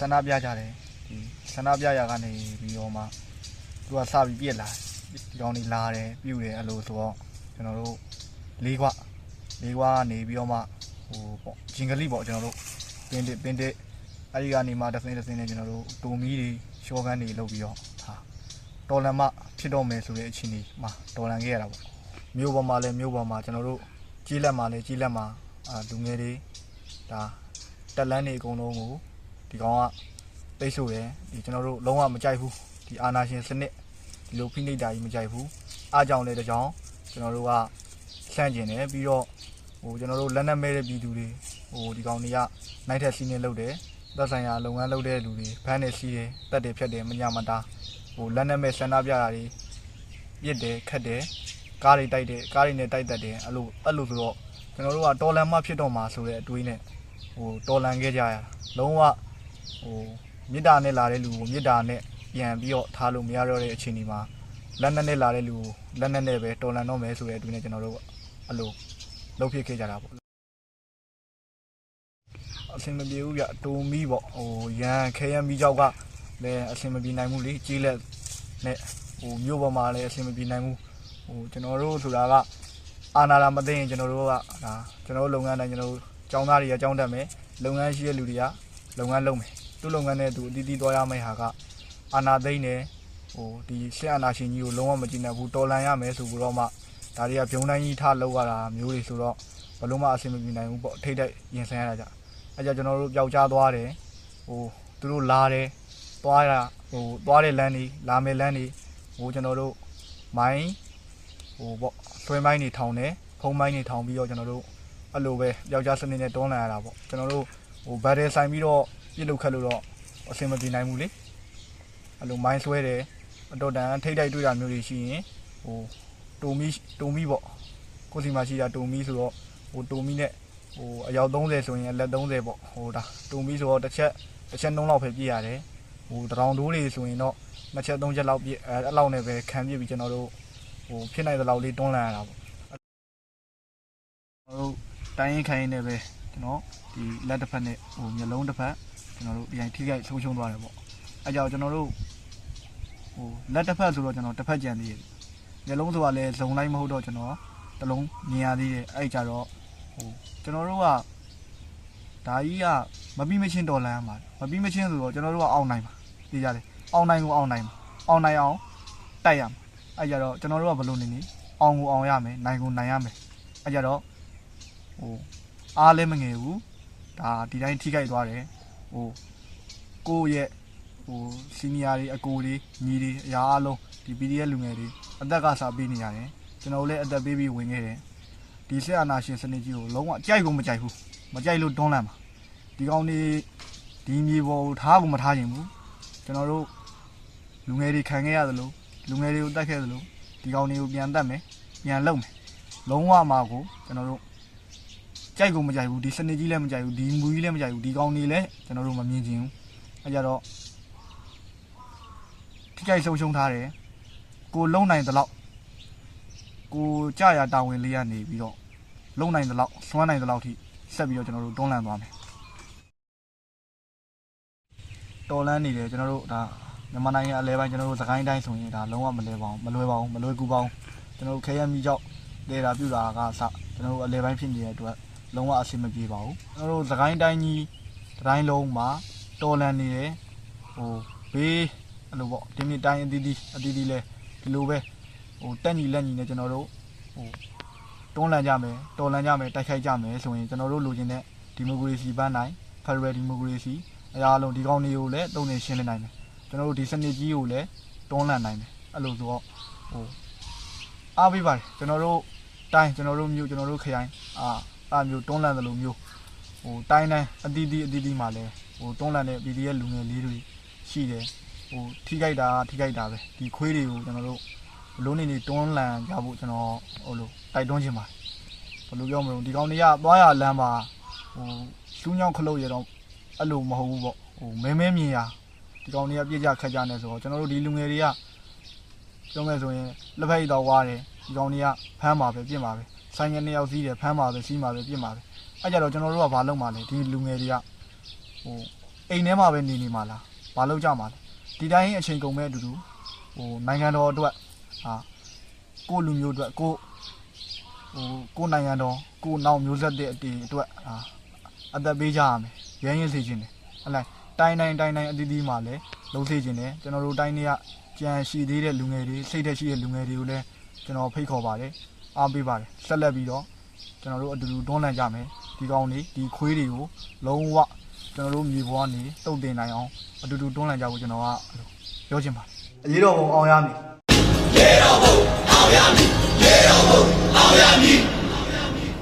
ဆန္ဒပြကြတယ်ဒီဆန္ဒပြရကနေပြီးတော့မှသူကစပြီးပြက်လာတယ်ဒီကောင်တွေလာတယ်ပြူတယ်အဲ့လိုဆိုတော့ကျွန်တော်တို့လေးခွလေးခွကနေပြီးတော့မှဟိုပေါ့ဂျင်ဂလိပေါ့ကျွန်တော်တို့ပင်တစ်ပင်တစ်အဲ့ဒီကနေမှတစ်စင်းတစ်စင်းနဲ့ကျွန်တော်တို့တူမီတွေရှော့ကန်တွေလုပ်ပြီးတော့ဟာတော်လန်မဖြစ်တော့မယ်ဆိုတဲ့အခြေအနေမှာတော်လန်ခဲ့ရတာပေါ့မြို့ပေါ်မှာလည်းမြို့ပေါ်မှာကျွန်တော်တို့ကြီးလက်မှာလည်းကြီးလက်မှာအာလူငယ်တွေဒါတက်လန်းတွေအကုန်လုံးကို ဒီကောင်ကပိတ်ဆို့တယ်ဒီကျွန်တော်တို့လုံးဝမကြိုက်ဘူးဒီအာနာရှင်စနစ်ဒီလိုဖိနှိပ်တာကြီးမကြိုက်ဘူးအားကြောင့်လည်းတကြောင်ကျွန်တော်တို့ကဆန့်ကျင်တယ်ပြီးတော့ဟိုကျွန်တော်တို့လက်နက်မဲ့တဲ့ပြည်သူတွေဟိုဒီကောင်တွေကနိုင်ထက်စီးနေလုပ်တယ်သက်ဆိုင်ရာလုပ်ငန်းလုပ်တဲ့လူတွေဖမ်းနေစီးတယ်တက်တယ်ဖြတ်တယ်မညာမတာဟိုလက်နက်မဲ့ဆန္ဒပြတာတွေပြစ်တယ်ခတ်တယ်ကားတွေတိုက်တယ်ကားတွေနဲ့တိုက်တက်တယ်အဲ့လိုအဲ့လိုဆိုတော့ကျွန်တော်တို့ကတော်လန်မဖြစ်တော့မှာဆိုတဲ့အတွေးနဲ့ဟိုတော်လန်ခဲ့ကြရတာလုံးဝ ဟိုမေတ္တာနဲ့လာတဲ့လူကိုမေတ္တာနဲ့ပြန်ပြီးတော့ထားလို့မရတော့တဲ့အခြေအနေမှာလက်နက်နဲ့လာတဲ့လူကိုလက်နက်နဲ့ပဲတော်လန်တော့မယ်ဆိုတဲ့အတွေးနဲ့ကျွန်တော်တို့အဲ့လိုလုပ်ဖြစ်ခဲ့ကြတာပေါ့အဆင်မပြေဘူးဗျတူမီပေါ့ဟိုရန်ခဲရန်မီကြောက်ကလည်းအဆင်မပြေနိုင်ဘူးလေကြီးလက်နဲ့ဟိုမြို့ပေါ်မှာလည်းအဆင်မပြေနိုင်ဘူးဟိုကျွန်တော်တို့ဆိုတာကအာနာလာမသိရင်ကျွန်တော်တို့ကဒါကျွန်တော်တို့လုပ်ငန်းတိုင်းကျွန်တော်တို့ចောင်းသားတွေကចောင်းတက်မယ်လုပ်ငန်းရှိတဲ့လူတွေကလုပ်ငန်းလုပ်မယ် သူ့လုပ်ငန်းနဲ့သူအတီးတီးသွားရမယ့်ဟာကအာနာသိမ့်တယ်ဟိုဒီရှစ်အာနာရှင်ကြီးကိုလုံးဝမကြည့်နိုင်ဘူးတော်လန်ရမယ်ဆိုပြီးတော့မှဒါတွေကဂျုံတိုင်းကြီးထားလောက်ရတာမျိုးတွေဆိုတော့ဘလို့မှအဆင်မပြေနိုင်ဘူးပေါ့ထိတ်တိုက်ရင်ဆိုင်ရတာကြအဲကြောင့်ကျွန်တော်တို့ပျောက်ကြားသွားတယ်ဟိုသူတို့လာတယ်သွားရဟိုသွားတဲ့လမ်းတွေလာမယ့်လမ်းတွေဟိုကျွန်တော်တို့မိုင်းဟိုပေါ့ဆွဲမိုင်းတွေထောင်တယ်ဖုံးမိုင်းတွေထောင်ပြီးတော့ကျွန်တော်တို့အဲ့လိုပဲပျောက်ကြားစနစ်နဲ့တွန်းလာရတာပေါ့ကျွန်တော်တို့ဟိုဘတ်တယ်ဆိုင်ပြီးတော့ ပြစ်လုခတ်လို့တော့အဆင်မပြေနိုင်ဘူးလေအဲ့လိုမိုင်းဆွဲတယ်အတော်တန်ထိတ်တိုက်တွေ့တာမျိုးတွေရှိရင်ဟိုတူမီတူမီပေါ့ကိုယ်စီမှာရှိတာတူမီဆိုတော့ဟိုတူမီနဲ့ဟိုအယောက်30ဆိုရင်အလက်30ပေါ့ဟိုဒါတူမီဆိုတော့တစ်ချက်တစ်ချက်နှုံးလောက်ပဲပြည့်ရတယ်ဟိုတရောင်တိုးတွေဆိုရင်တော့နှစ်ချက်သုံးချက်လောက်ပြည့်အဲအဲ့လောက်နဲ့ပဲခံပြည့်ပြီးကျွန်တော်တို့ဟိုဖြစ်နိုင်တဲ့လောက်လေးတွန်းလှန်ရတာပေါ့ကျွန်တော်တို့တိုင်းရင်ခိုင်းနေပဲကျွန်တော်ဒီလက်တစ်ဖက်နဲ့ဟိုမျက်လုံးတစ်ဖက် ကျွန်တော်တို့ဒီတိုင်းထိခိုက်ဆုံးရှုံးသွားတယ်ပေါ့အဲကြောင့်ကျွန်တော်တို့ဟိုလက်တစ်ဖက်ဆိုတော့ကျွန်တော်တစ်ဖက်ကြံသေးတယ်မျက်လုံးဆိုတာလည်းဇုံလိုက်မဟုတ်တော့ကျွန်တော်တစ်လုံးမြင်ရသေးတယ်အဲ့ကြတော့ဟိုကျွန်တော်တို့ကဒါကြီးကမပြီးမချင်းတော်လန်းမှာမပြီးမချင်းဆိုတော့ကျွန်တော်တို့ကအောင်နိုင်ပါသိကြတယ်အောင်နိုင်ကိုအောင်နိုင်ပါအောင်နိုင်အောင်တိုက်ရမှာအဲ့ကြတော့ကျွန်တော်တို့ကဘယ်လိုနေနေအောင်ကိုအောင်ရမယ်နိုင်ကိုနိုင်ရမယ်အဲ့ကြတော့ဟိုအားလည်းမငယ်ဘူးဒါဒီတိုင်းထိခိုက်သွားတယ် ဟိုကိုယ့်ရဲ့ဟိုစီနီယာတွေအကိုတွေညီတွေအရာအလုံးဒီ PDF လူငယ်တွေအသက်ကစားပေးနေရတယ်ကျွန်တော်တို့လည်းအသက်ပေးပြီးဝင်ခဲ့တယ်ဒီဆက်အာနာရှင်စနစ်ကြီးကိုလုံးဝကြိုက်ကုန်မကြိုက်ဘူးမကြိုက်လို့တွန်းလှန်ပါဒီကောင်တွေဒီမြေပေါ်ကိုထားကုန်မထားခြင်းဘူးကျွန်တော်တို့လူငယ်တွေခံခဲ့ရသလိုလူငယ်တွေကိုတတ်ခဲ့သလိုဒီကောင်တွေကိုပြန်တတ်မယ်ပြန်လုံမယ်လုံးဝမှာကိုကျွန်တော်တို့ ကြိုက်ကုန်မကြိုက်ဘူးဒီစနစ်ကြီးလည်းမကြိုက်ဘူးဒီမူကြီးလည်းမကြိုက်ဘူးဒီကောင်တွေလည်းကျွန်တော်တို့မမြင်ချင်ဘူးအဲကြတော့ထိကြိုက်ဆုံးရှုံးထားတယ်ကိုလုံနိုင်သလောက်ကိုကြရတာဝန်လေးရနေပြီးတော့လုံနိုင်သလောက်စွမ်းနိုင်သလောက်ထိဆက်ပြီးတော့ကျွန်တော်တို့တွန်းလှန်သွားမယ်တော်လန်းနေတယ်ကျွန်တော်တို့ဒါမြန်မာနိုင်ငံအလဲပိုင်းကျွန်တော်တို့စကိုင်းတိုင်းဆိုရင်ဒါလုံးဝမလဲပါဘူးမလွယ်ပါဘူးမလွယ်ကူပါဘူးကျွန်တော်တို့ခဲရမီကြောက်လေတာပြူတာကစကျွန်တော်တို့အလဲပိုင်းဖြစ်နေတဲ့အတွက် လုံးဝအဆင်မပြေပါဘူးကျွန်တော်တို့စကိုင်းတိုင်းကြီးတိုင်းလုံးမှာတော်လန်းနေတယ်ဟိုဘေးအဲ့လိုပေါ့ဒီနေ့တိုင်းအသီးသီးအသီးသီးလဲဒီလိုပဲဟိုတက်ညီလက်ညီနဲ့ကျွန်တော်တို့ဟိုတွန်းလှန်ကြမယ်တော်လှန်ကြမယ်တိုက်ခိုက်ကြမယ်ဆိုရင်ကျွန်တော်တို့လိုချင်တဲ့ဒီမိုကရေစီပန်းနိုင်ဖက်ဒရယ်ဒီမိုကရေစီအရာလုံးဒီကောင်းတွေကိုလည်းတုံ့ပြန်ရှင်းလင်းနိုင်မယ်ကျွန်တော်တို့ဒီစနစ်ကြီးကိုလည်းတွန်းလှန်နိုင်မယ်အဲ့လိုဆိုတော့ဟိုအားပေးပါတယ်ကျွန်တော်တို့တိုင်းကျွန်တော်တို့မြို့ကျွန်တော်တို့ခရိုင်အာ အားမျိုးတွန်းလှန်တယ်လို့မျိုးဟိုတိုင်းတိုင်းအတီးတီးအတီးတီးမှာလည်းဟိုတွန်းလှန်တဲ့ PDF လူငယ်လေးတွေရှိတယ်ဟိုထိခိုက်တာထိခိုက်တာပဲဒီခွေးတွေကိုကျွန်တော်တို့ဘလုံးနေနေတွန်းလှန်ကြဖို့ကျွန်တော်ဟိုလိုတိုက်တွန်းခြင်းပါတယ်ဘယ်လိုပြောမလို့ဒီကောင်တွေကသွားရလမ်းမှာဟိုလူညောင်းခလုတ်ရတော့အဲ့လိုမဟုတ်ဘူးပေါ့ဟိုမဲမဲမြင်ရဒီကောင်တွေကပြည့်ကြခက်ကြနေဆိုတော့ကျွန်တော်တို့ဒီလူငယ်တွေကပြောမယ်ဆိုရင်လက်ဖက်ရည်တော့ဝါတယ်ဒီကောင်တွေကဖမ်းပါပဲပြင်ပါပဲ ဆိုင်ငယ်နှစ်ယောက်စီးတယ်ဖမ်းပါပဲစီးပါပဲပြင်ပါပဲအဲ့ကြတော့ကျွန်တော်တို့ကဘာလုပ်မှလဲဒီလူငယ်တွေကဟိုအိမ်ထဲမှာပဲနေနေမှာလားဘာလုပ်ကြမှာလဲဒီတိုင်းအချိန်ကုန်မဲ့အတူတူဟိုနိုင်ငံတော်အတွက်ဟာကိုယ့်လူမျိုးအတွက်ကိုယ့်ဟိုကိုယ့်နိုင်ငံတော်ကိုယ့်နောက်မျိုးဆက်တဲ့အတီအတွက်ဟာအသက်ပေးကြရမယ်ရမ်းရင်စေခြင်းတယ်ဟဲ့လားတိုင်းတိုင်းတိုင်းတိုင်းအတီးတီးမှာလည်းလုံးစေခြင်းတယ်ကျွန်တော်တို့တိုင်းတွေကကြံရှိသေးတဲ့လူငယ်တွေစိတ်သက်ရှိတဲ့လူငယ်တွေကိုလည်းကျွန်တော်ဖိတ်ခေါ်ပါတယ် အားပေးပါတယ်ဆက်လက်ပြီးတော့ကျွန်တော်တို့အတူတူတွန်းလှန်ကြမယ်ဒီကောင်တွေဒီခွေးတွေကိုလုံးဝကျွန်တော်တို့မြေပေါ်ကနေတုတ်တင်နိုင်အောင်အတူတူတွန်းလှန်ကြဖို့ကျွန်တော်ကအဲ့လိုပြောချင်ပါတယ်အရေးတော်ပုံအောင်ရမည်ရေတော်ဘုံအောင်ရမည်ရေတော်ဘုံအောင်ရမည်